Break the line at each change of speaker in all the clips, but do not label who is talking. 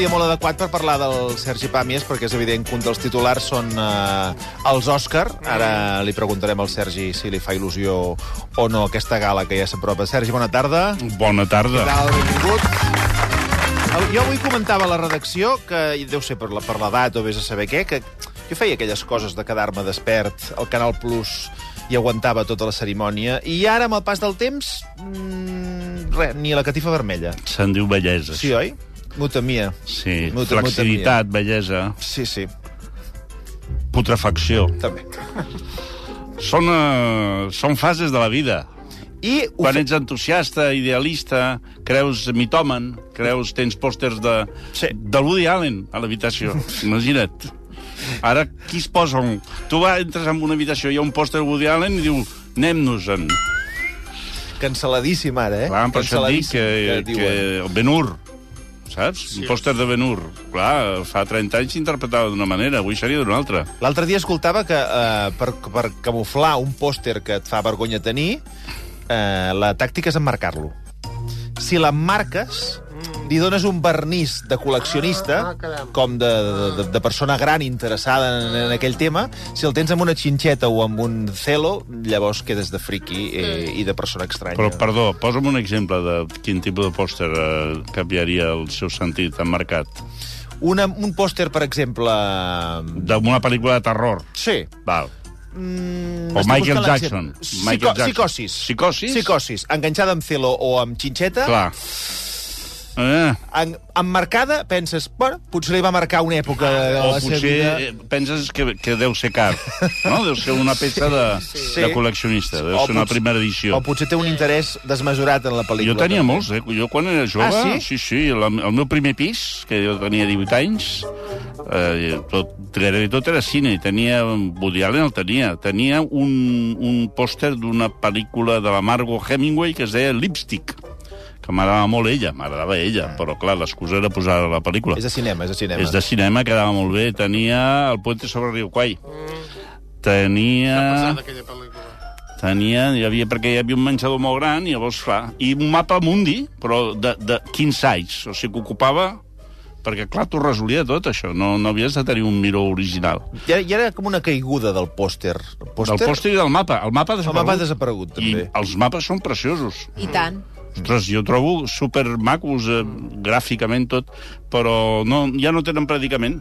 dia molt adequat per parlar del Sergi Pàmies, perquè és evident que un dels titulars són eh, els Òscar. Ara li preguntarem al Sergi si li fa il·lusió o no aquesta gala que ja s'apropa. Sergi, bona tarda.
Bona tarda.
Què tal? Benvingut. Jo avui comentava a la redacció, que i deu ser per la- per l'edat o vés a saber què, que jo feia aquelles coses de quedar-me despert al Canal Plus i aguantava tota la cerimònia, i ara, amb el pas del temps, mmm, res, ni la catifa vermella.
Se'n diu bellesa.
Sí, oi? Mutamia.
Sí,
Muta-
flexibilitat, bellesa,
Sí, sí,
putrefacció.
també.
Són, uh, són fases de la vida.
I ho
Quan
fe...
ets entusiasta, idealista, creus mitòman, creus, tens pòsters de,
Sí.
de Woody Allen a l'habitació. Imagina't. Ara, qui es posa? Un... Tu va, entres en una habitació, hi ha un pòster de Woody Allen i diu anem-nos-en.
Cancel·ladíssim, ara, eh?
Clar, per això et dic que,
Cancel·ladíssim,
que
diuen.
el Ben-Hur, saps? Sí. Un pòster de Ben-Hur. Clar, fa 30 anys s'interpretava d'una manera, avui seria d'una altra.
L'altre dia escoltava que eh, per, per camuflar un pòster que et fa vergonya tenir, eh, la tàctica és emmarcar-lo. Si l'emmarques, li dones un vernís de col·leccionista, com de, de, de persona gran interessada en, en aquell tema, si el tens amb una xinxeta o amb un celo, llavors quedes de friki eh, i de persona estranya.
Però, perdó, posa'm un exemple de quin tipus de pòster eh, canviaria el seu sentit emmarcat.
Una, un pòster, per exemple...
D'una pel·lícula de terror.
Sí.
Val.
Mm,
O Michael Jackson. Michael Jackson.
Psicosis.
Psicosis?
Psicosis. Enganxada amb celo o amb xinxeta.
Clar. Eh,
En, emmarcada, penses, bueno, potser li va marcar una època de
o
la seva
potser
vida.
eh, penses que, que deu ser car, no? Deu ser una peça de,
Sí.
de col·leccionista, deu
O
ser una
potser-
primera edició.
O potser té un interès desmesurat en la pel·lícula.
Jo tenia
també.
molts, eh? Jo quan era jove...
Ah, sí?
Sí, sí. La, el meu primer pis, que jo tenia 18 anys, eh, tot, gairebé tot era cine. i Tenia, Woody Allen el tenia. Tenia un, un pòster d'una pel·lícula de la Margot Hemingway que es deia Lipstick, que m'agradava molt ella, m'agradava ella, però clar, l'excusa era posar a la pel·lícula.
És de cinema, és de cinema.
És de cinema, quedava molt bé. Tenia El puente sobre el riu Quai. Tenia...
Aquella pel·lícula.
Tenia, hi havia, perquè hi havia un menjador molt gran, i llavors, clar, i un mapa mundi, però de, de 15 anys, o sigui que ocupava perquè, clar, t'ho resolia tot, això. No, no havies de tenir un miró original.
I era, I era com una caiguda del pòster. El
Del pòster i del mapa. El mapa ha
El
desaparegut.
mapa ha desaparegut, també.
I els mapes són preciosos.
I tant.
Ostres, jo trobo super macos, eh, gràficament tot, però no, ja no tenen predicament.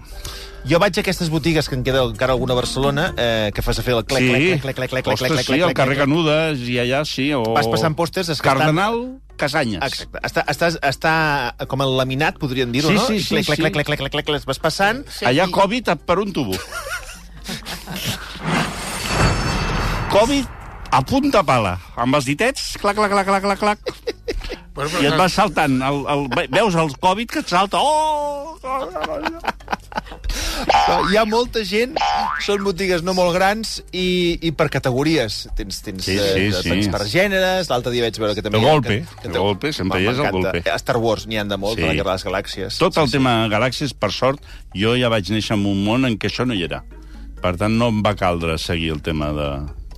Jo vaig a aquestes botigues que en queda encara alguna a Barcelona, eh, que fas a fer el clec,
sí,
clec, clec, clec, clec, clec,
Ostres,
clec,
sí,
clec,
el
clec,
carrer
clec.
Canudes i allà sí, o...
Vas passant pòsters, és que
Cardenal Casanyes.
Exacte. Està, està, està com el laminat, podríem dir-ho,
Sí,
no?
sí, sí,
clec, clec,
sí.
clec, clec, clec, clec, clec, vas passant.
Allà
i-
Covid per un tubo. Covid a punta pala, amb els ditets, clac, clac, clac, clac, clac, clac,
Bueno,
i et vas saltant. El, el, veus el Covid que et salta. Oh!
Hi ha molta gent, són botigues no molt grans i, i per categories. Tens, tens,
Sí,
eh,
sí,
de-
sí.
tens per gèneres, l'altre dia vaig veure que també... Ha-
golpe,
que,
de golpe, sempre hi és el golpe.
A Star Wars n'hi han de molt,
Sí.
sí. de la Guerra de les Galàxies.
Tot el tema galàxies, per sort, jo ja vaig néixer en un món en què això no hi era. Per tant, no em va caldre seguir el tema de...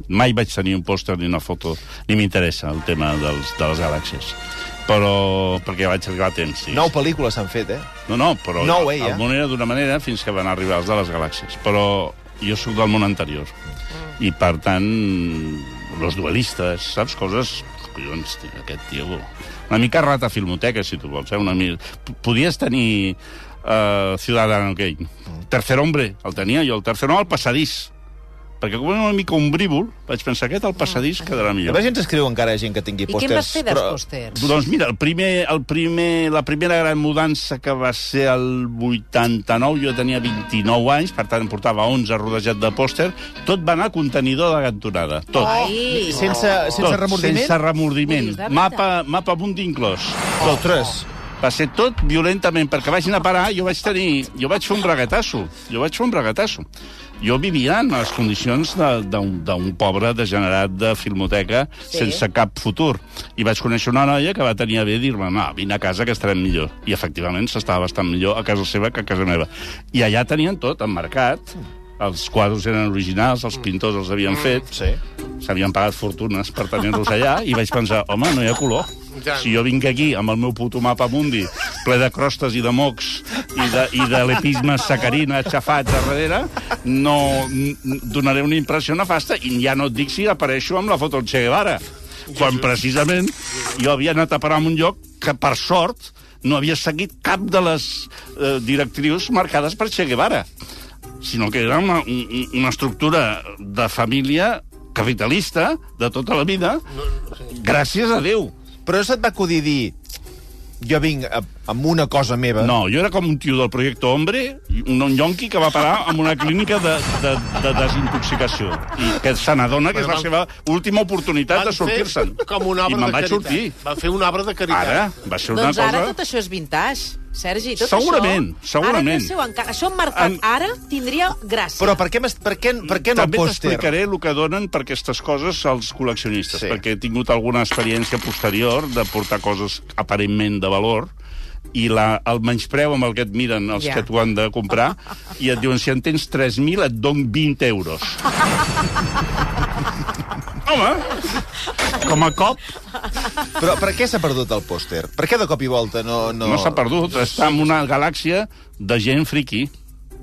Mai vaig tenir un pòster ni una foto, ni m'interessa el tema dels, de les galàxies. Però... perquè vaig arribar a temps, sí.
Nou pel·lícules s'han fet, eh?
No, no, però
Nou, eh, ja?
el món era d'una manera fins que van arribar els de les galàxies. Però jo sóc del món anterior. I, per tant, los duelistes, saps? Coses... Collons, tio, aquest tio... Una mica rata filmoteca, si tu vols, eh? Una mica... P- Podies tenir uh, Ciudadano Kane. Tercer hombre, el tenia jo. El tercer home al passadís. Perquè com era una mica ombrívol, vaig pensar aquest al passadís quedarà
A
millor.
veure si ens escriu encara gent que tingui
I
pòsters.
què en vas fer dels
però-
pòsters?
Doncs mira, el primer, el primer, la primera gran mudança que va ser el 89, jo tenia 29 anys, per tant em portava 11 rodejat de pòster, tot va anar a contenidor de cantonada, tot.
Ai,
Sense, sense
tot,
remordiment?
Sense remordiment.
Ui?
Mapa, mapa mundi inclòs.
Ostres.
Va ser tot violentament, perquè vagin a parar, jo vaig tenir... Jo vaig fer un braguetasso. Jo vaig fer un braguetasso. Jo vivia en les condicions de- d'un pobre degenerat de filmoteca
Sí.
sense cap futur. I vaig conèixer una noia que va tenir a bé dir-me no, vine a casa que estarem millor. I, efectivament, s'estava bastant millor a casa seva que a casa meva. I allà tenien tot emmarcat. Els quadres eren originals, els pintors els havien fet,
Sí.
s'havien pagat fortunes per tenir-los allà, i vaig pensar, home, no hi ha color. Si jo vinc aquí amb el meu puto mapa mundi ple de crostes i de mocs i de, i de lepisme sacarina xafats a darrere, no donaré una impressió nefasta i ja no et dic si apareixo amb la foto del Che Guevara. Quan precisament jo havia anat a parar en un lloc que, per sort, no havia seguit cap de les eh, directrius marcades per Che Guevara, sinó que era una, un- una estructura de família capitalista de tota la vida, gràcies a Déu.
Però no se't va acudir dir jo vinc a, amb una cosa meva...
No, jo era com un tio del projecte Hombre, un, un yonqui que va parar en una clínica de, de, de desintoxicació i que se n'adona que és la seva última oportunitat de sortir-se'n.
com una obra
I me'n
de
vaig
caritat.
sortir.
Va fer una obra de caritat.
Ara, va ser una
Doncs ara
cosa...
tot això és vintage, Sergi. Tot
Segurament,
això,
segurament.
Ara, que seu, encara, això marcat
En-
ara tindria gràcia.
Però per què, per què, per què no
També
pòster?
t'explicaré el que donen per aquestes coses als col·leccionistes,
Sí.
sí. perquè he tingut alguna experiència posterior de portar coses aparentment de valor i la, el menyspreu amb el que et miren els
Ja.
que t'ho han de comprar i et diuen, si en tens 3.000 et dono 20 euros. Home, com a cop,
Però per què s'ha perdut el pòster? Per què de cop i volta no... No,
no, s'ha perdut. Està en una galàxia de gent friqui.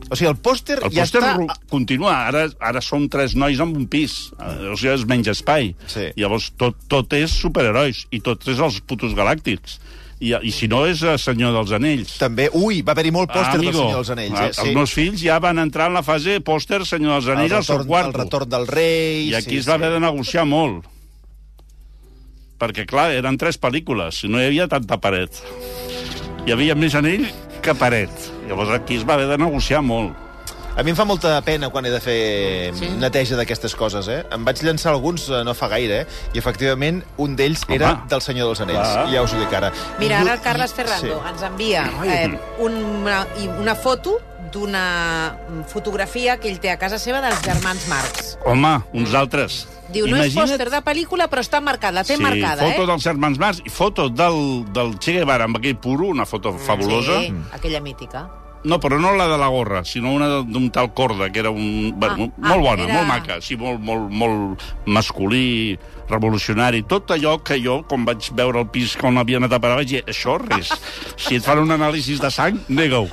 O sigui, el pòster
El
ja
pòster
està...
continua. Ara, ara són tres nois amb un pis. Eh, O sigui, és menys espai.
Sí.
Llavors, tot, tot és superherois. I tot és els putos galàctics. I, I si no, és el Senyor dels Anells.
També, ui, va haver-hi molt pòster del
amigo,
Senyor dels Anells.
ah,
Eh?
Els meus fills ja van entrar en la fase pòster Senyor dels
el
Anells al seu quarto.
el retorn del rei...
I aquí es va haver de negociar molt. Perquè, clar, eren tres pel·lícules, no hi havia tanta paret. Hi havia més anell que paret. Llavors aquí es va haver de negociar molt.
A mi em fa molta pena quan he de fer sí? neteja d'aquestes coses, eh? Em vaig llançar alguns eh, no fa gaire, eh? I efectivament un d'ells
Home.
era del Senyor dels Anells.
Clar.
Ja us ho dic ara.
Mira, ara el Carles Ferrando
Sí.
ens envia eh, una, i una foto d'una fotografia que ell té a casa seva dels germans Marx.
Home, uns altres.
Diu, no és pòster de pel·lícula, però està marcat, la té
sí,
marcada,
foto
eh?
dels germans Marx i foto del, del Che Guevara amb aquell puro, una foto fabulosa.
Sí, aquella mítica.
No, però no la de la gorra, sinó una d'un tal Corda, que era un... Bueno,
ah,
molt bona,
era-
molt maca, sí, molt, molt, molt masculí, revolucionari, tot allò que jo, quan vaig veure el pis on havia anat a parar, vaig dir, això res. Si et fan un anàlisi de sang, nega-ho.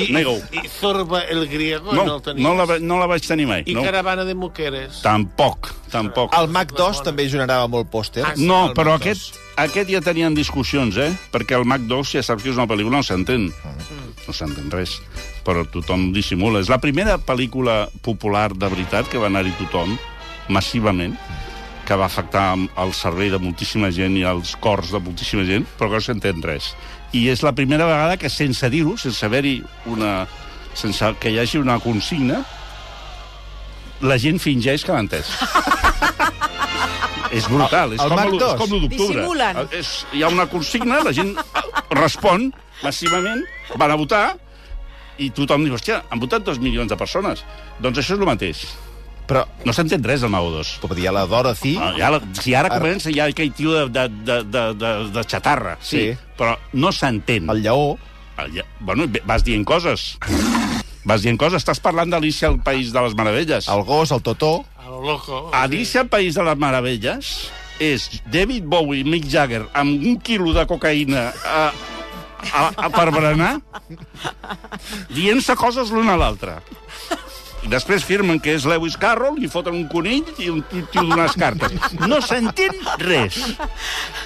I,
Nego.
I Zorba el griego no,
No,
el tenies.
no, la, no la vaig tenir mai.
I
No.
Caravana de Muqueres.
Tampoc, tampoc.
El Mac 2 també generava molt pòster.
Ah, sí?
No, però
Mac 2.
Aquest, ja tenien discussions, eh? Perquè el Mac 2, ja saps que és una pel·lícula, no s'entén. No s'entén res. Però tothom dissimula. És la primera pel·lícula popular de veritat que va anar-hi tothom, massivament, que va afectar el cervell de moltíssima gent i els cors de moltíssima gent, però que no s'entén res. I és la primera vegada que, sense dir-ho, sense haver-hi una... sense que hi hagi una consigna, la gent fingeix que l'ha entès. és brutal, és
El
com,
Mac
l'u- és
2.
com l'1 d'octubre.
Dissimulen.
És, hi ha una consigna, la gent respon massivament, van a votar, i tothom diu, hòstia, han votat dos milions de persones. Doncs això és el mateix.
Però,
No s'entén res del Mago 2.
però dir, la Dorothy...
Ah, ja, la- si ara comença ja aquell tio de, de, de, de, de, de xatarra, sí,
Sí.
però no s'entén.
El lleó...
Ah, ja- Bueno, vas dient coses. Vas dient coses. Estàs parlant d'Alicia al País de les Meravelles.
El gos, el totó...
A lo loco.
Alicia al País de les Meravelles és David Bowie i Mick Jagger amb un quilo de cocaïna a, a, a per berenar dient-se coses l'un a l'altre. I després firmen que és Lewis Carroll i foten un conill i un tio d'unes cartes. No s'entén res.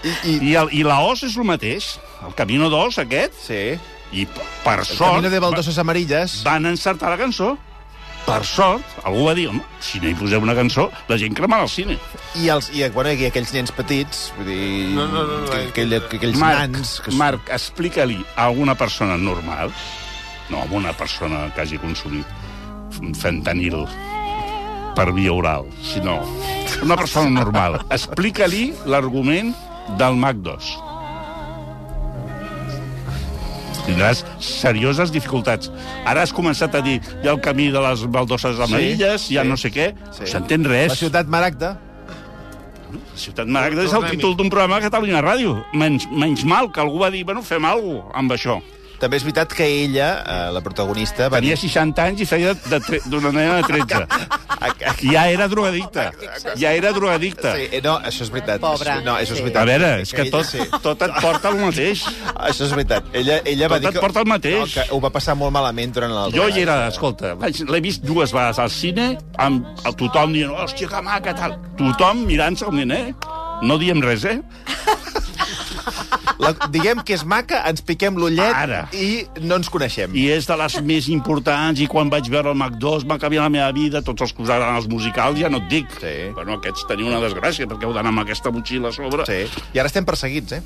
I, i,
I, el, I la os és el mateix. El Camino d'Os, aquest.
sí.
I per
El
sort...
camino de baldoses amarilles...
van encertar la cançó. Per sort, algú va dir, home, si no hi posem una cançó, la gent cremarà al cine.
I, els, i, bueno, i aquells nens petits, vull dir...
No, no, no, no,
que, aquell, aquells
Marc,
nans... Que...
Marc, explica-li a alguna persona normal, no a una persona que hagi consumit fentanil per via oral, sinó una persona normal. Explica-li l'argument del Mac 2. Tindràs serioses dificultats. Ara has començat a dir hi ha el camí de les baldoses amarilles, hi ha
sí,
no sé què.
sí.
No s'entén res.
La ciutat Maragda...
Ciutat Maragda és el títol d'un programa de Catalunya Ràdio. Menys, menys mal que algú va dir, bueno, fem alguna cosa amb això.
També és veritat que ella, eh, la protagonista... va
Tenia
dir-
60 anys i feia d'una nena de 13. Ja era drogadicta. Ja era drogadicta.
Sí, eh, no, això és veritat.
Pobra,
No, això és veritat.
A veure, és que tot,
sí.
tot et porta al mateix.
Això és veritat. Ella, ella va
Tot
dir
et porta el mateix.
No, que ho va passar molt malament durant el...
Jo hi era, escolta, vaig- l'he vist dues vegades al cine, amb el tothom dient, hòstia, que maca, tal. Tothom mirant-se al nen, eh? No diem res, eh?
La, diguem que és maca, ens piquem l'ullet
Ara.
i no ens coneixem.
I és de les més importants, i quan vaig veure el Mac 2 va canviar la meva vida, tots els que usaran els musicals, ja no et dic.
Sí.
Bueno, aquests teniu una desgràcia, perquè heu d'anar amb aquesta motxilla a sobre.
Sí. I ara estem perseguits, eh?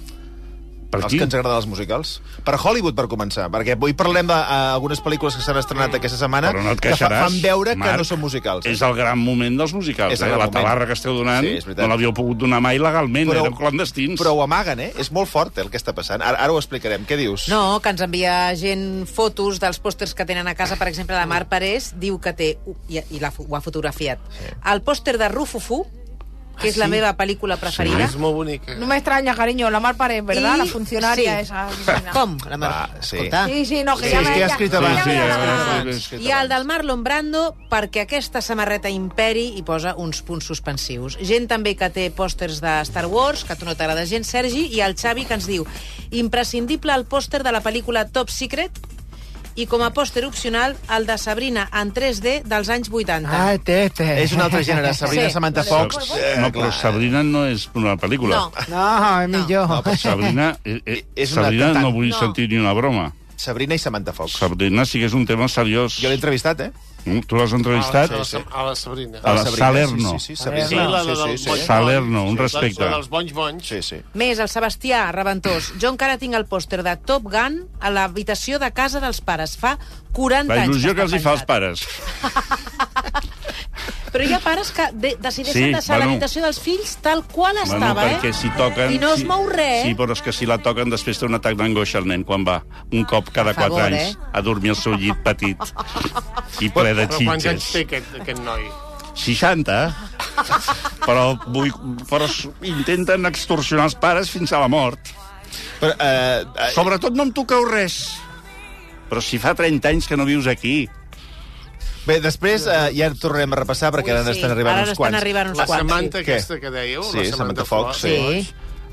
Per
Els
qui?
que ens agraden els musicals. Per Hollywood, per començar, perquè avui parlem d'algunes pel·lícules que s'han estrenat aquesta setmana
Però no et
que fa, fan veure
Marc,
que no són musicals. Eh?
És el gran moment dels musicals.
És
eh? La tabarra que esteu donant
Sí,
no l'havíeu pogut donar mai legalment,
Però-
érem clandestins.
Però ho amaguen, eh? És molt fort eh, el que està passant. Ara, ara ho explicarem. Què dius?
No, que ens envia gent fotos dels pòsters que tenen a casa. Per exemple, la Mar Parés diu que té, i, i la, ho ha fotografiat, sí. el pòster de Rufufu, que és la
sí?
meva pel·lícula preferida.
És molt bonica.
No me extraña, cariño, la Mar Pared, ¿verdad?
Y-
La funcionaria
sí.
esa. divina.
Com? La Mar...
Va, sí.
Escolta.
Sí, sí, no, que
Sí,
ya
és que ha escrit abans.
Sí,
da
ja, ja, ja,
sí.
I el del Marlon Brando perquè aquesta samarreta Imperi hi posa uns punts suspensius. Gent també que té pòsters de Star Wars, que a tu no t'agrada gens, Sergi, i el Xavi que ens diu imprescindible el pòster de la pel·lícula Top Secret i com a pòster opcional el de Sabrina en 3D dels anys 80.
Ay, tete.
És un altre gènere. Sabrina
Sí.
Samantha. Fox.
No, però Sabrina no és una pel·lícula.
No,
No, es mi
No.
però
Sabrina, eh, eh,
És una
Sabrina no vull
No.
sentir ni una broma.
Sabrina i Samantha Fox.
Sabrina sí que és un tema seriós.
Jo l'he entrevistat, eh?
Mm, Tu l'has entrevistat?
A la, a la Sabrina.
A la Salerno.
Sí, sí, sí, Sabrina.
Sí, la
sí, sí, sí.
Salerno, un respecte.
La dels bonys bonys.
Sí, sí.
Més, el Sebastià, Reventós. Jo encara tinc el pòster de Top Gun a l'habitació de casa dels pares. Fa 40
La
anys
il·lusió que
està
els hi fa als pares.
Però hi ha pares que de decideixen
Sí,
deixar
bueno.
l'habitació dels fills tal qual estava,
perquè
eh?
si toquen...
I no es
si,
mou res,
Sí,
eh?
però és que si la toquen després té un atac d'angoixa el nen quan va un cop cada
favor,
4 anys
eh?
a dormir al seu llit petit i ple de
Però quants anys
xitxes.
té aquest, aquest noi?
60, però, vull, però intenten extorsionar els pares fins a la mort.
Però, eh, eh,
Sobretot no em toqueu res. Però si fa 30 anys que no vius aquí.
Bé, després eh, ja tornarem a repassar perquè ara
Ui, sí.
n'estan arribant
Ara
uns
n'estan
quants.
arribant uns
La
quants.
Samantha
Què?
aquesta que dèieu,
Sí,
la
Samantha
Samantha
Fox,
Fox.
sí.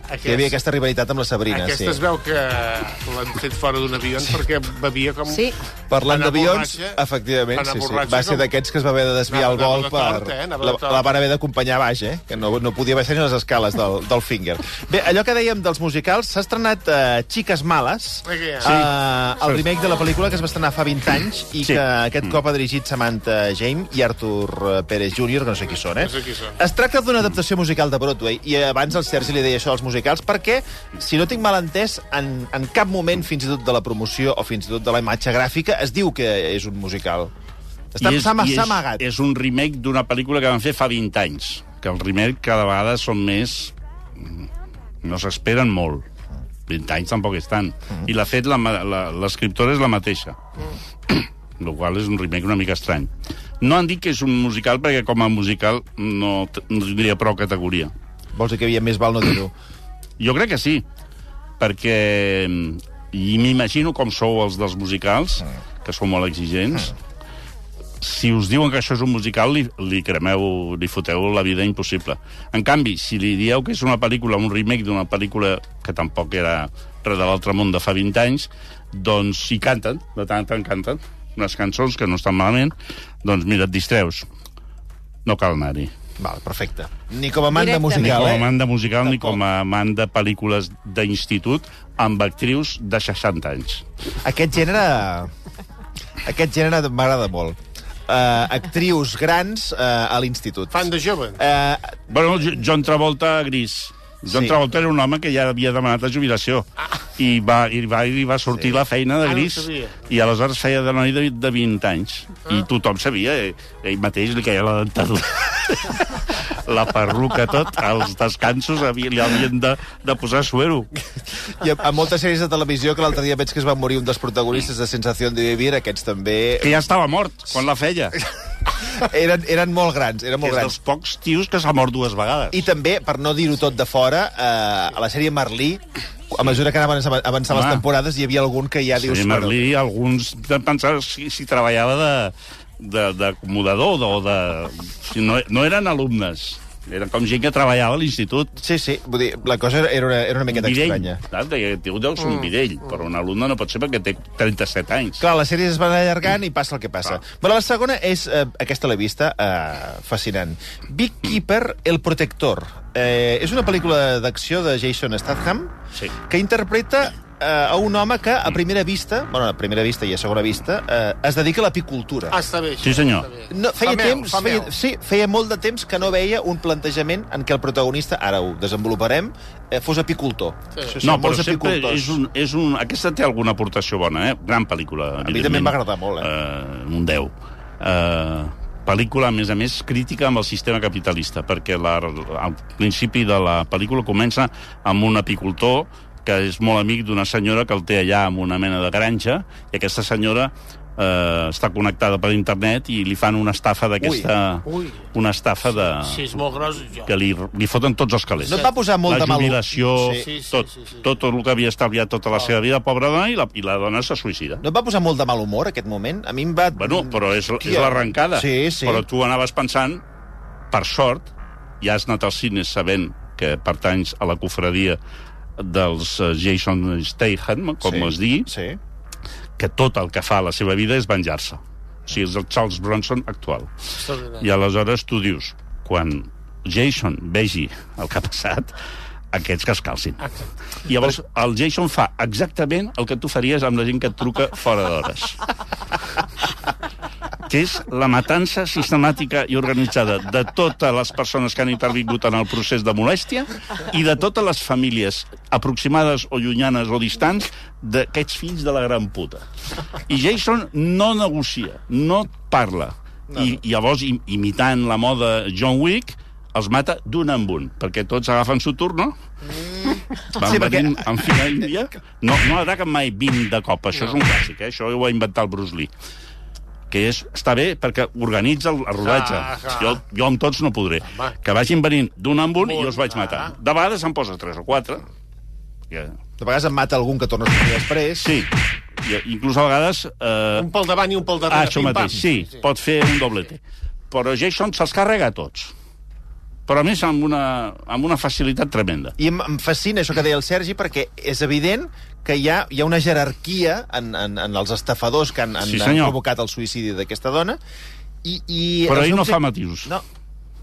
Hi havia aquesta rivalitat amb la Sabrina,
Aquesta
sí.
es veu que l'han fet fora d'un avió perquè bevia com...
Sí.
Parlant d'avions, efectivament, sí, sí. Va ser d'aquests que es va haver de desviar el
Anava-
vol
anava de
per...
tort, eh?
La, la van haver d'acompanyar baix, eh? Que no, no podia baixar ni les escales del, del finger. Bé, allò que dèiem dels musicals, s'ha estrenat uh, Xiques Males,
Eh,
sí. uh, el remake de la pel·lícula que es va estrenar fa 20 anys i
Sí.
que aquest cop ha dirigit Samantha James i Arthur eh, Pérez Jr., que no sé qui són, eh?
No sé qui són.
Es tracta d'una adaptació musical de Broadway i abans el Sergi li deia això als musicals perquè, si no tinc mal entès, en, en cap moment, fins i tot de la promoció o fins i tot de la imatge gràfica, es diu que és un musical. Està,
és,
s'ha amagat.
és un remake d'una pel·lícula que van fer fa 20 anys. Que els remakes cada vegada són més... No s'esperen molt. 20 anys tampoc és tant. I l'ha fet l'escriptora és la mateixa. El qual és un remake una mica estrany. No han dit que és un musical perquè com a musical no, no tindria prou categoria.
Vols dir que havia més val no dir-ho?
Jo crec que sí, perquè... I m'imagino com sou els dels musicals, que sou molt exigents. Si us diuen que això és un musical, li, li cremeu, li foteu la vida impossible. En canvi, si li dieu que és una pel·lícula, un remake d'una pel·lícula que tampoc era res de l'altre món de fa 20 anys, doncs hi canten, de tant en tant canten, unes cançons que no estan malament, doncs mira, et distreus. No cal anar-hi.
Val, perfecte. Ni com a amant de
Directament.
Ni
musical,
com a
eh?
amant de musical ni com a amant de pel·lícules d'institut amb actrius de 60 anys.
Aquest gènere... Aquest gènere m'agrada molt. Uh, actrius grans uh, a l'institut.
Fan de jove.
Uh,
Bueno, Jo- John Travolta gris. John
Sí.
Travolta era un home que ja havia demanat la jubilació. I va, i va, i va sortir la feina de
Ah, no
gris. i aleshores feia de noi de, de 20 anys. I tothom sabia, eh, ell mateix li caia la dentadura. La perruca tot, als descansos havia, li havien de, de posar suero.
I a, a moltes sèries de televisió que l'altre dia veig que es va morir un dels protagonistes de Sensació de Vivir, aquests també
que ja estava mort quan la feia
eren, eren molt grans, eren molt
és
grans.
dels pocs tios que s'ha mort dues vegades.
I també, per no dir-ho tot de fora, eh, a la sèrie Merlí, a mesura que anaven avan- avançant les temporades, hi havia algun que ja dius...
Sí, Merlí, alguns de pensar si, si treballava de de- d'acomodador o de... Si no, no eren alumnes, eren com gent que treballava a l'institut.
Sí, sí, vull dir, la cosa era una, era una miqueta estranya.
Saps? Deia, tio, deu ser un videll, però un alumne no pot ser perquè té 37 anys.
Clar, les sèries es van allargant i passa el que passa. Però la segona és, eh, aquesta l'he vista, eh, fascinant. Big Keeper, El Protector. Eh, és una pel·lícula d'acció de Jason Statham
Sí.
que interpreta eh, a un home que a primera vista, bueno, a primera vista i a segona vista, eh, es dedica a l'apicultura.
Ah, està bé, això.
Sí, senyor.
No, feia
Fa
temps,
fa mel.
feia, sí, feia molt de temps que no veia un plantejament en què el protagonista, ara ho desenvoluparem, eh, fos apicultor.
Sí.
Això
No, però sempre
apicultors.
és un, és un... Aquesta té alguna aportació bona, eh? Gran pel·lícula,
A mi també
evidentment.
em va agradar molt, eh?
Uh, un 10. Uh, pel·lícula, a més a més, crítica amb el sistema capitalista, perquè la, al principi de la pel·lícula comença amb un apicultor que és molt amic d'una senyora que el té allà amb una mena de granja, i aquesta senyora eh, està connectada per internet i li fan una estafa d'aquesta... Una estafa de...
Si és molt gros, jo.
que li, li foten tots els calés.
No et va posar molt
la
de mal...
jubilació,
Sí.
Sí, sí,
tot,
sí, sí.
tot el que havia estalviat tota la seva vida, pobra dona, i la, i la dona se suïcida.
No et va posar molt de mal humor, aquest moment? A mi em va...
Bueno, però és, és l'arrencada.
Sí, sí.
Però tu anaves pensant, per sort, ja has anat al cine sabent que pertanys a la cofradia dels eh, Jason Statham, com
sí.
es digui,
Sí.
que tot el que fa a la seva vida és venjar-se. O sigui, és el Charles Bronson actual. I aleshores tu dius, quan Jason vegi el que ha passat, aquests que es calcin. I llavors el Jason fa exactament el que tu faries amb la gent que et truca fora d'hores. que és la matança sistemàtica i organitzada de totes les persones que han intervingut en el procés de molèstia i de totes les famílies aproximades o llunyanes o distants d'aquests fills de la gran puta. I Jason no negocia, no parla. I, i llavors, im- imitant la moda John Wick, els mata d'un en un, perquè tots agafen su turno, van
Sí,
sí,
perquè-
venint en fila índia. No, no ataquen mai 20 de cop, això és un clàssic, eh? això ho va inventar el Bruce Lee que és, està bé perquè organitza el, el rodatge.
Ah, ah.
Jo, jo amb tots no podré.
Home.
Que vagin venint d'un en un i jo els vaig
ah.
matant. De vegades em posa tres o quatre. Que...
De vegades em mata algun que torna a sortir després.
Sí, I, inclús a vegades... Eh...
Un pel davant i un pel
Ah,
darrere.
això
pim, pam.
mateix, sí, pot fer un doblete. Però Jason se'ls carrega a tots. Però a més amb una, amb una facilitat tremenda.
I em, em fascina això que deia el Sergi, perquè és evident que hi ha, hi ha una jerarquia en, en, en els estafadors que han, han,
Sí,
han provocat el suïcidi d'aquesta dona. I, i
Però ell no
object-
fa matisos.
No,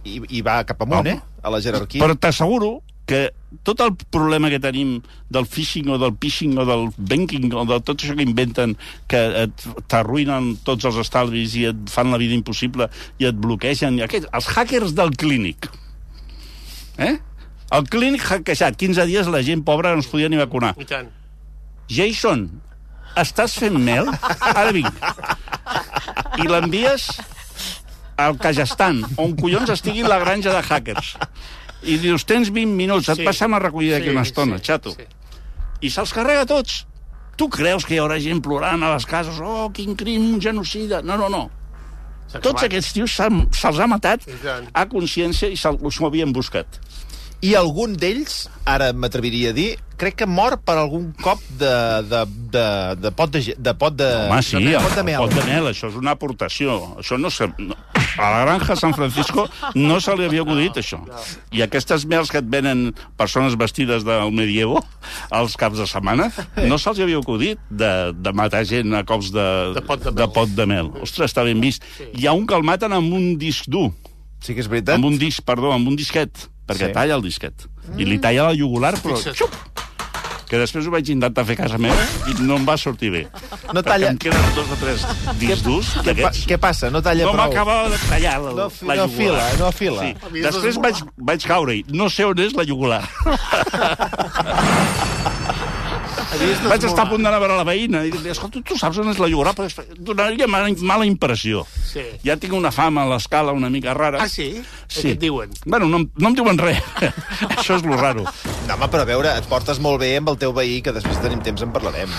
i, i va cap amunt,
Home.
eh? A la jerarquia.
Però t'asseguro que tot el problema que tenim del phishing o del phishing o del banking o de tot això que inventen que t'arruïnen tots els estalvis i et fan la vida impossible i et bloquegen, i aquests, els hackers del clínic. Eh? El clínic hackejat, 15 dies la gent pobra no es podia ni vacunar.
I tant.
Jason, estàs fent mel? Ara vinc. I l'envies al Kazakhstan, on collons estigui la granja de hackers. I dius, tens 20 minuts, et
Sí.
passem a recollir d'aquí
Sí,
una estona,
sí,
xato.
sí.
I se'ls carrega tots. Tu creus que hi haurà gent plorant a les cases? Oh, quin crim, un genocida. No, no, no. Tots aquests tios s'han- se'ls ha matat a consciència i se'ls ho havien buscat.
I algun d'ells, ara m'atreviria a dir, crec que mor per algun cop de, de, de, de pot de, de pot de,
Home, sí,
de, pot de
el
mel.
pot de mel, això és una aportació. Això no se... No, a la granja San Francisco no se li havia acudit, això. I aquestes mels que et venen persones vestides del medievo als caps de setmana, no se'ls havia acudit de, de matar gent a cops de,
De pot de
de,
mel.
pot de mel. Ostres, està ben vist. Hi ha un que el maten amb un disc dur,
Sí que és veritat.
amb un disc, perdó, amb un disquet, perquè
Sí.
talla el disquet. I li talla la jugular, però... Xup! Que després ho vaig intentar fer a casa meva i no em va sortir bé.
No
Perquè
talla...
em queden dos o tres discs durs
Què, pa,
d'aquests.
què passa? No talla
No
prou.
m'acabava de tallar la,
No fi-
la
no
jugular.
fila, no fila.
Sí. Després vaig, vaig caure-hi. No sé on és la jugular. Vaig estar a punt d'anar a veure la veïna i dir, escolta, tu saps on és la és- donaria mala, mala impressió.
Sí.
Ja tinc una fama a l'escala una mica rara.
Ah, sí?
Sí.
Què et diuen?
Bueno, no, no em diuen res. Això és lo raro.
No, home, però a veure, et portes molt bé amb el teu veí, que després tenim temps en parlarem.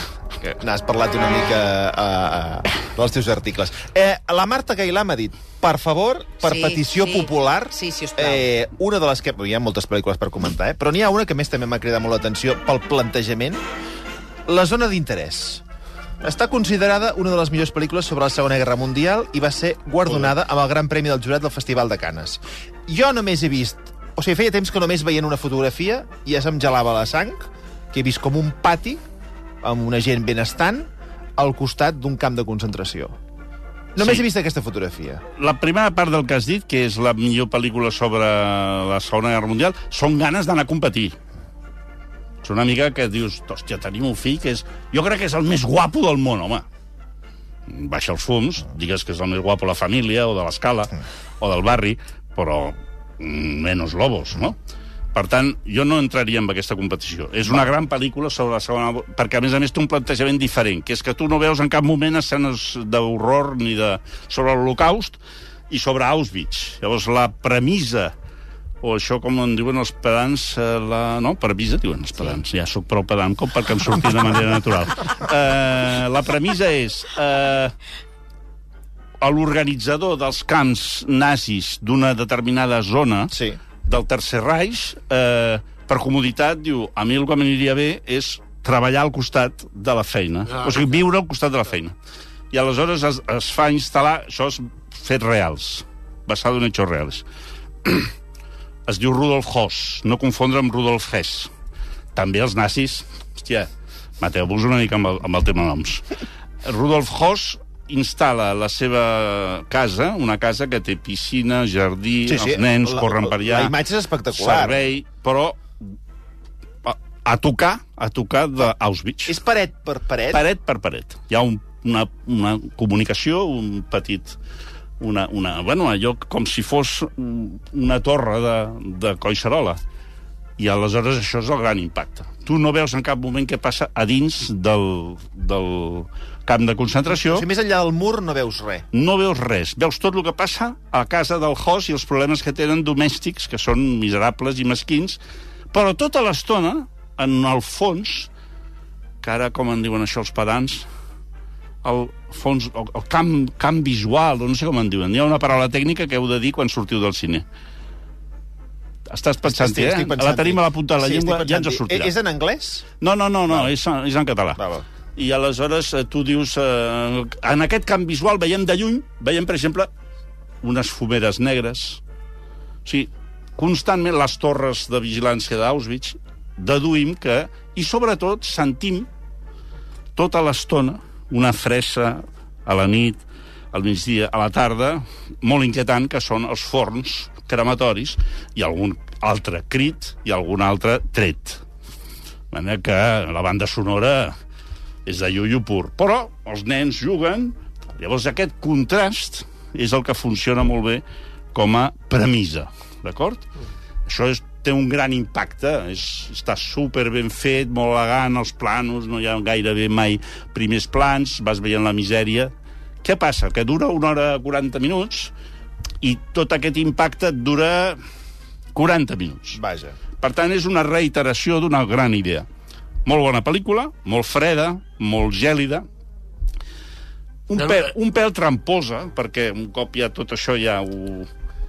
Que n'has parlat una mica uh, uh, dels teus articles. Eh, la Marta Gailà m'ha dit, per favor, per
Sí,
petició
sí.
popular,
Sí, sisplau.
eh, una de les que... Hi ha moltes pel·lícules per comentar, eh? però n'hi ha una que a més també m'ha cridat molt l'atenció pel plantejament. La zona d'interès. Està considerada una de les millors pel·lícules sobre la Segona Guerra Mundial i va ser guardonada amb el Gran Premi del Jurat del Festival de Canes. Jo només he vist... O sigui, feia temps que només veient una fotografia ja se'm gelava la sang, que he vist com un pati amb una gent benestant al costat d'un camp de concentració. Només
Sí.
he vist aquesta fotografia.
La primera part del que has dit, que és la millor pel·lícula sobre la Segona Guerra Mundial, són ganes d'anar a competir. És una mica que dius, hòstia, tenim un fill que és... Jo crec que és el més guapo del món, home. Baixa els fums, digues que és el més guapo de la família, o de l'escala, o del barri, però mm, menos lobos, no? Per tant, jo no entraria en aquesta competició. És una gran pel·lícula sobre la segona... Perquè, a més a més, té un plantejament diferent, que és que tu no veus en cap moment escenes d'horror ni de... sobre l'Holocaust i sobre Auschwitz. Llavors, la premissa o això, com en diuen els pedants, eh, la... no, premissa, diuen els pedants. Ja sóc prou pedant com perquè em surti de manera natural. Eh, la premissa és... Eh, l'organitzador dels camps nazis d'una determinada zona
Sí.
del Tercer Reich, eh, per comoditat, diu, a mi el que m'aniria bé és treballar al costat de la feina.
Ah,
o sigui, viure al costat de la feina. I aleshores es, es fa instal·lar... Això és fets reals, basado en hechos reals. Es diu Rudolf Hoss, no confondre amb Rudolf Hess. També els nazis... Hòstia, mateu-vos una mica amb el, amb el tema noms. Rudolf Hoss instal·la la seva casa, una casa que té piscina, jardí,
Sí, sí,
els nens
la-
corren per allà...
la imatge és espectacular.
Servei, però a, a tocar, a tocar d'Auschwitz.
És paret per paret?
Paret per paret. Hi ha un, una, una comunicació, un petit... Una, una, bueno, allò com si fos una torre de, de Collserola. I aleshores això és el gran impacte. Tu no veus en cap moment què passa a dins del, del camp de concentració.
O sigui, més enllà del mur no veus res.
No veus res. Veus tot el que passa a casa del host i els problemes que tenen domèstics, que són miserables i mesquins, però tota l'estona, en el fons, que ara, com en diuen això els pedants, el fons, el, el camp, camp visual, o no sé com en diuen. Hi ha una paraula tècnica que heu de dir quan sortiu del cine. Estàs pensant,
Estic-
eh?
estic pensant-hi.
la tenim a la punta de la
Sí,
llengua, ja ens sortirà.
És en anglès?
No, no, no, no és, és en català.
Va, va.
I aleshores eh, tu dius... Eh, en aquest camp visual veiem de lluny, veiem, per exemple, unes fumeres negres. O sigui, constantment les torres de vigilància d'Auschwitz deduïm que... I sobretot sentim tota l'estona una fressa a la nit, al migdia, a la tarda, molt inquietant, que són els forns crematoris i algun altre crit i algun altre tret. De manera que la banda sonora és de iuiu pur. Però els nens juguen, llavors aquest contrast és el que funciona molt bé com a premissa, d'acord? Això és, té un gran impacte, és, està super ben fet, molt elegant, els planos, no hi ha gairebé mai primers plans, vas veient la misèria. Què passa? Que dura una hora 40 minuts i tot aquest impacte dura 40 minuts.
Vaja.
Per tant, és una reiteració d'una gran idea. Molt bona pel·lícula, molt freda, molt gèlida, un
No,
pèl, un pèl tramposa, perquè un cop ja tot això ja ho,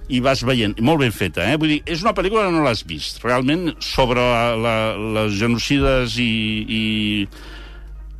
i vas veient. Molt ben feta, eh? Vull dir, és una pel·lícula que no l'has vist. Realment, sobre la, la, les genocides i, i,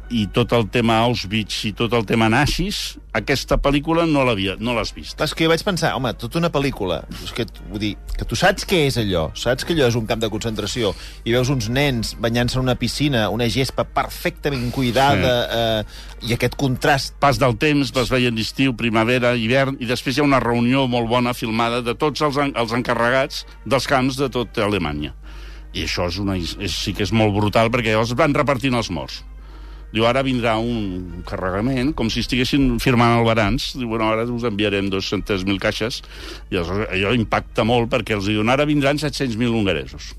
i tot el tema Auschwitz i tot el tema nazis, aquesta pel·lícula no l'havia no l'has vist.
És que jo vaig pensar, home, tota una pel·lícula, és que, vull dir, que tu saps què és allò, saps que allò és un camp de concentració, i veus uns nens banyant-se en una piscina, una gespa perfectament cuidada, eh, i aquest contrast...
pas del temps, vas veient estiu, primavera, hivern, i després hi ha una reunió molt bona filmada de tots els, els encarregats dels camps de tota Alemanya. I això és una, és, sí que és molt brutal, perquè llavors van repartint els morts. Diu, ara vindrà un carregament, com si estiguessin firmant el baranç. Diu, bueno, ara us enviarem 200.000 caixes. I allò impacta molt, perquè els diuen, ara vindran 700.000 hongaresos.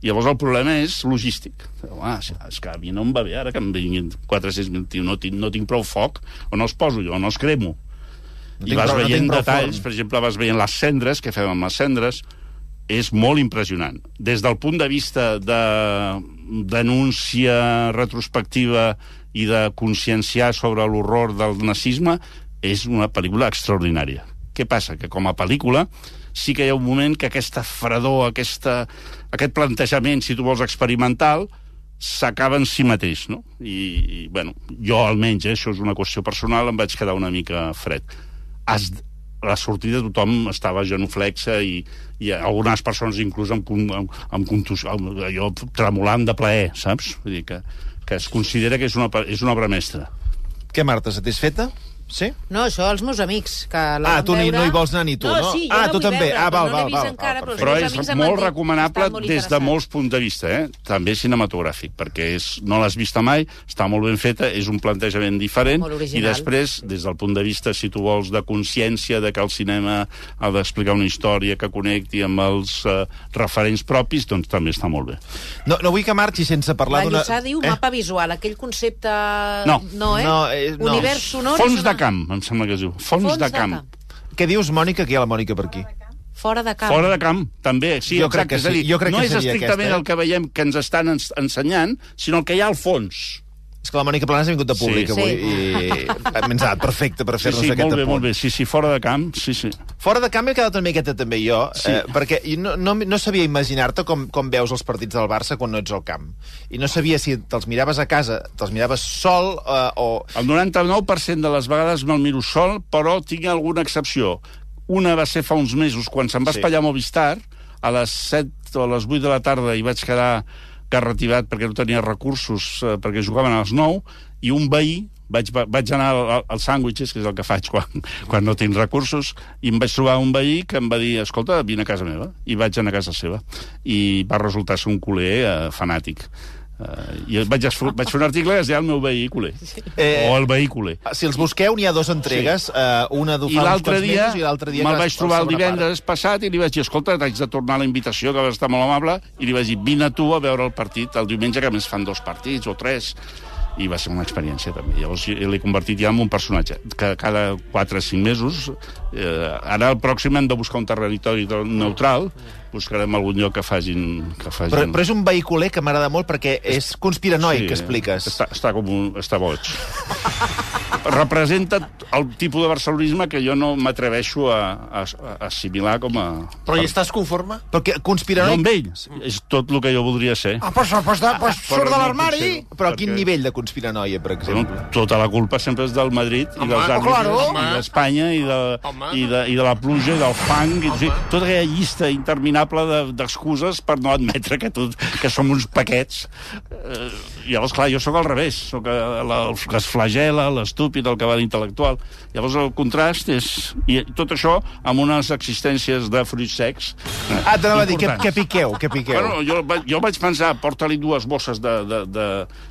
I llavors el problema és logístic. Ah, és que a mi no em va bé ara que em vinguin 400.000, tio, no tinc, no tinc prou foc, on els poso jo, on els cremo.
No
I vas
prou- no
veient
prou
detalls,
forn.
per exemple, vas veient les cendres, què fem amb les cendres, és molt impressionant. Des del punt de vista de denúncia retrospectiva i de conscienciar sobre l'horror del nazisme, és una pel·lícula extraordinària. Què passa? Que com a pel·lícula sí que hi ha un moment que aquesta fredor, aquesta, aquest plantejament, si tu vols, experimental, s'acaba en si mateix, no? I, i bueno, jo almenys, eh, això és una qüestió personal, em vaig quedar una mica fred. A la sortida tothom estava genuflexa i, i algunes persones inclús amb, amb, amb contus, amb, allò tremolant de plaer, saps? Vull dir que, que es considera que és una, és una obra mestra.
Què, Marta, satisfeta? Sí?
No, això els meus amics, que la
Ah, tu ni-
veure...
no hi vols anar ni tu, no?
sí, jo
Ah,
la
tu també.
Veure,
Ah, val,
no
val, val.
encara,
Ah,
però,
és molt recomanable
molt
des de molts punts de vista, eh? també cinematogràfic, perquè és, no l'has vista mai, està molt ben feta, és un plantejament diferent, i després, des del punt de vista, si tu vols, de consciència de que el cinema ha d'explicar una història que connecti amb els eh, referents propis, doncs també està molt bé.
No, no vull que marxi sense parlar
La
d'una...
Lluçà diu mapa visual, aquell concepte...
No.
No, eh?
No, eh, no.
Univers sonor...
Fons
és
de camp, em sembla que es diu. Fons,
Fons
de
de
camp.
camp.
Què dius, Mònica, que hi ha la Mònica per aquí?
Fora de camp.
Fora de camp, també, sí,
Jo crec que
és a
sí,
dir,
jo crec
no
que
és estrictament
aquesta, eh?
el que veiem que ens estan ens ensenyant, sinó el que hi ha al fons.
És que la Mònica Planas ha vingut de públic
Sí.
avui
Sí.
i ens ha perfecte per
Sí,
fer-nos
sí,
aquest
molt bé,
apunt.
molt bé. Sí, sí, fora de camp, sí, sí.
Fora de camp he quedat una miqueta també jo,
Sí.
eh, perquè no, no, no sabia imaginar-te com, com veus els partits del Barça quan no ets al camp. I no sabia si te'ls miraves a casa, te'ls miraves sol eh, o...
El 99% de les vegades me'l miro sol, però tinc alguna excepció. Una va ser fa uns mesos, quan se'n va
Sí.
espatllar Movistar, a les 7 o a les 8 de la tarda i vaig quedar carretivat perquè no tenia recursos, eh, perquè jugaven a les 9, i un veí, vaig, va- vaig anar al, al- al sàndwiches, que és el que faig quan, quan no tinc recursos, i em vaig trobar un veí que em va dir, escolta, vine a casa meva. I vaig anar a casa seva. I va resultar ser un culer eh, fanàtic. Uh, I vaig, vaig fer un article que es deia el meu veí culer.
Eh,
O el veí culer.
Si els busqueu, n'hi ha dos entregues, eh, una d'ho fa uns
l'altre
quants
dia,
mesos i l'altre dia...
me'l vaig trobar el divendres passat i li vaig dir, escolta, t'haig de tornar la invitació, que vas estar molt amable, i li vaig dir, vine tu a veure el partit el diumenge, que a més fan dos partits o tres, i va ser una experiència també. Llavors l'he convertit ja en un personatge que cada 4 o 5 mesos eh, ara el pròxim hem de buscar un territori neutral buscarem algun lloc que facin... Que facin...
Però, però és un vehiculer que m'agrada molt perquè és conspiranoi, que expliques.
Està, està com un... està boig. Representa el tipus de barcelonisme que jo no m'atreveixo a, a, a assimilar com a...
Però hi estàs conforme?
Perquè
No
conspiranoi...
amb ell, és tot el que jo voldria ser.
Ah, pues, pues, de, pues
Però
surt de
no
l'armari.
potser-
Però a quin
perquè-
nivell de conspiranoia, per exemple?
tota la culpa sempre és del Madrid i
Home,
dels
oh,
àrbitres
claro.
i d'Espanya i, de,
Home.
i, de, i de la pluja i del fang i, tota aquella llista interminable de- d'excuses per no admetre que, tot, que som uns paquets eh, llavors clar, jo sóc al revés sóc eh, la, el que es flagela, l'estúpid el que va d'intel·lectual llavors el contrast és i tot això amb unes existències de fruits secs eh,
Ah, t'anava a dir, que, que piqueu, que piqueu.
Bueno, jo, jo vaig pensar, porta-li dues bosses de, de, de,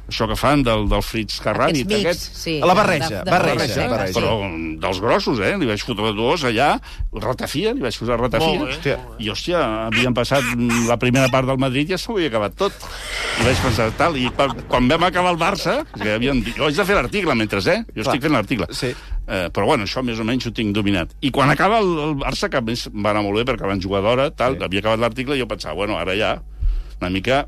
això que fan, del, del Fritz Carrani.
Aquests mix,
aquest.
sí.
La barreja,
de- de
barreja,
secs,
barreja.
sí.
Però dels grossos, eh? Li vaig fotre dos allà, ratafia, li vaig posar ratafia.
Molt bé,
I, hòstia, havien passat mm, la primera part del Madrid i ja s'ho havia acabat tot. I vaig pensar, tal, i quan, quan vam acabar el Barça, que havien dit, jo haig de fer l'article mentre, eh? Jo
Clar.
estic fent l'article.
Sí.
Eh, però bueno, això més o menys ho tinc dominat. I quan acaba el, el Barça, que a més va anar molt bé perquè van jugar d'hora, tal,
Sí.
sí. havia acabat l'article i jo pensava, bueno, ara ja una mica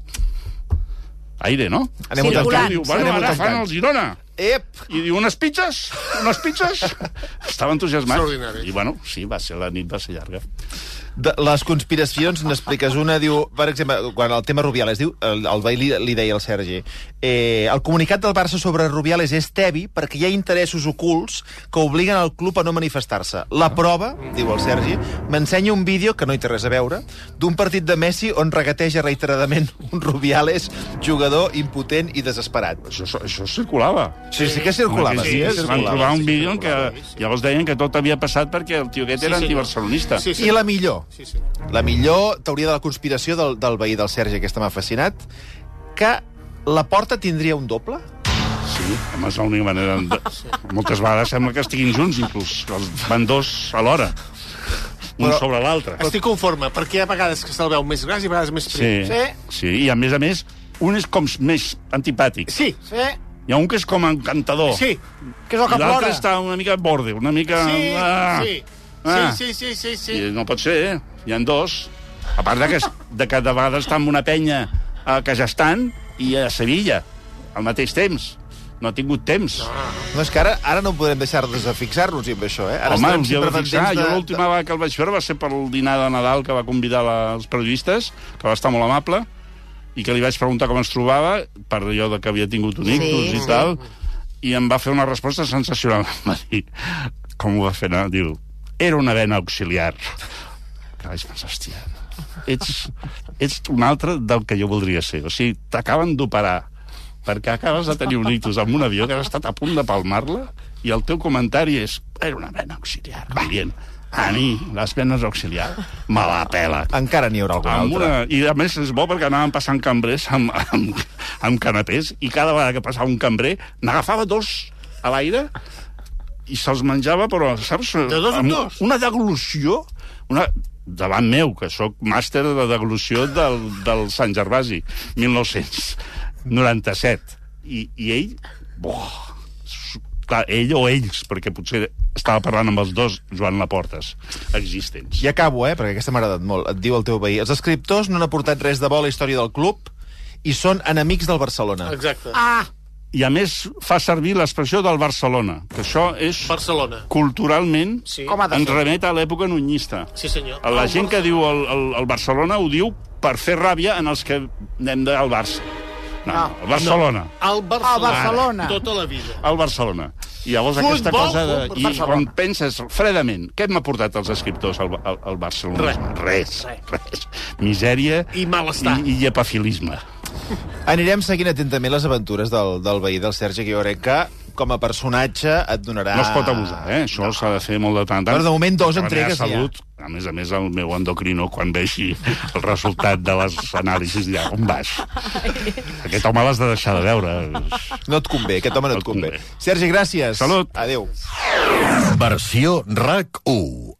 aire, no?
Anem-ho
Circulant.
tancant.
Diu, bueno,
Anem-ho
ara fan el Girona.
Ep!
I diu, unes pizzas? Unes pizzas? Estava entusiasmat. I bueno, sí, va ser, la nit va ser llarga.
De les conspiracions n'expliques una, diu, per exemple, quan el tema Rubiales, diu, el, el veí li, li deia al Sergi, eh, el comunicat del Barça sobre Rubiales és tebi perquè hi ha interessos ocults que obliguen el club a no manifestar-se. La prova, diu el Sergi, m'ensenya un vídeo, que no hi té res a veure, d'un partit de Messi on regateja reiteradament un Rubiales jugador impotent i desesperat.
Això, això circulava.
Sí, sí que circulava, sí,
sí,
que
es van
circulava.
trobar un
sí,
vídeo en què
circulava, sí.
llavors deien que tot havia passat perquè el tio aquest
Sí,
era
senyor.
antibarcelonista.
Sí, sí.
I la millor,
Sí, sí.
La millor teoria de la conspiració del, del veí del Sergi, aquesta m'ha fascinat, que la porta tindria un doble?
Sí, home, és l'única manera... De... Moltes vegades sembla que estiguin junts, inclús. Els van dos alhora. Un
Però-
sobre l'altre.
Estic conforme, perquè hi ha vegades que se'l veu més gras i a vegades més
Sí,
prim.
sí, sí, i a més a més, un és com més antipàtic.
Sí, sí,
Hi ha un que és com encantador.
sí,
Que és el que
l'altre
plora.
està una mica borde, una mica...
sí,
ah,
sí,
ah.
sí, sí, sí, sí, sí.
I no pot ser, eh? Hi ha dos. A part de que, de que de vegades està en una penya a Kazajstan i a Sevilla, al mateix temps. No ha tingut temps.
No, és que ara, ara no podem deixar de fixar-nos amb això, eh? Ara
Home, us hi heu de fixar.
pendents
Jo l'última vegada que el vaig veure va ser per el dinar de Nadal que va convidar la, els periodistes, que va estar molt amable, i que li vaig preguntar com es trobava, per allò de que havia tingut un ictus
Sí,
i
sí.
tal, i em va fer una resposta sensacional. Va dir, com ho va fer anar? Diu, era una vena auxiliar. Que vaig pensar, hòstia, ets, ets un altre del que jo voldria ser. O sigui, t'acaben d'operar perquè acabes de tenir un ictus amb un avió que has estat a punt de palmar-la i el teu comentari és era una vena auxiliar. Va. Dient, a mi, les venes auxiliar, me la pela.
Encara n'hi haurà algun
Amb una, I a més és bo perquè anàvem passant cambrers amb, amb, amb canapés i cada vegada que passava un cambrer n'agafava dos a l'aire i se'ls menjava, però, saps?
De dos en dos?
Una deglució, una, davant meu, que sóc màster de deglució del, del Sant Gervasi, 1997. I, i ell, boh, clar, ell o ells, perquè potser estava parlant amb els dos Joan Laportes existents.
I acabo, eh, perquè aquesta m'ha agradat molt. Et diu el teu veí. Els escriptors no han aportat res de bo a la història del club i són enemics del Barcelona.
Exacte.
Ah,
I a més fa servir l'expressió del Barcelona, que això és
Barcelona.
culturalment
Sí.
Ens
ser.
remet a l'època nunyista.
Sí, senyor.
La
El
gent que
Barcelona.
diu el, el, el Barcelona ho diu per fer ràbia en els que anem de- al Barça. No,
No.
no, el Barcelona.
El Barcelona.
El Barcelona.
Tota la vida.
El Barcelona. I llavors
Futbol,
aquesta cosa... De, I
Barcelona.
quan penses fredament, què m'ha portat els escriptors al, al, al Barcelona?
Res.
Res, res. Misèria
I malestar.
i, i epafilisme.
Anirem seguint atentament les aventures del, del veí del Sergi, que jo crec que com a personatge et donarà...
No es pot abusar, eh? Això s'ha de fer molt de tant en tant.
Però de moment dos entregues ja.
salut, a més a més, el meu endocrino, quan vegi el resultat de les anàlisis, dirà, on vas? Aquest home l'has de deixar de veure.
No et convé, aquest home no et
No et
convé.
convé.
Sergi, gràcies.
Salut.
Adéu.
Versió RAC 1.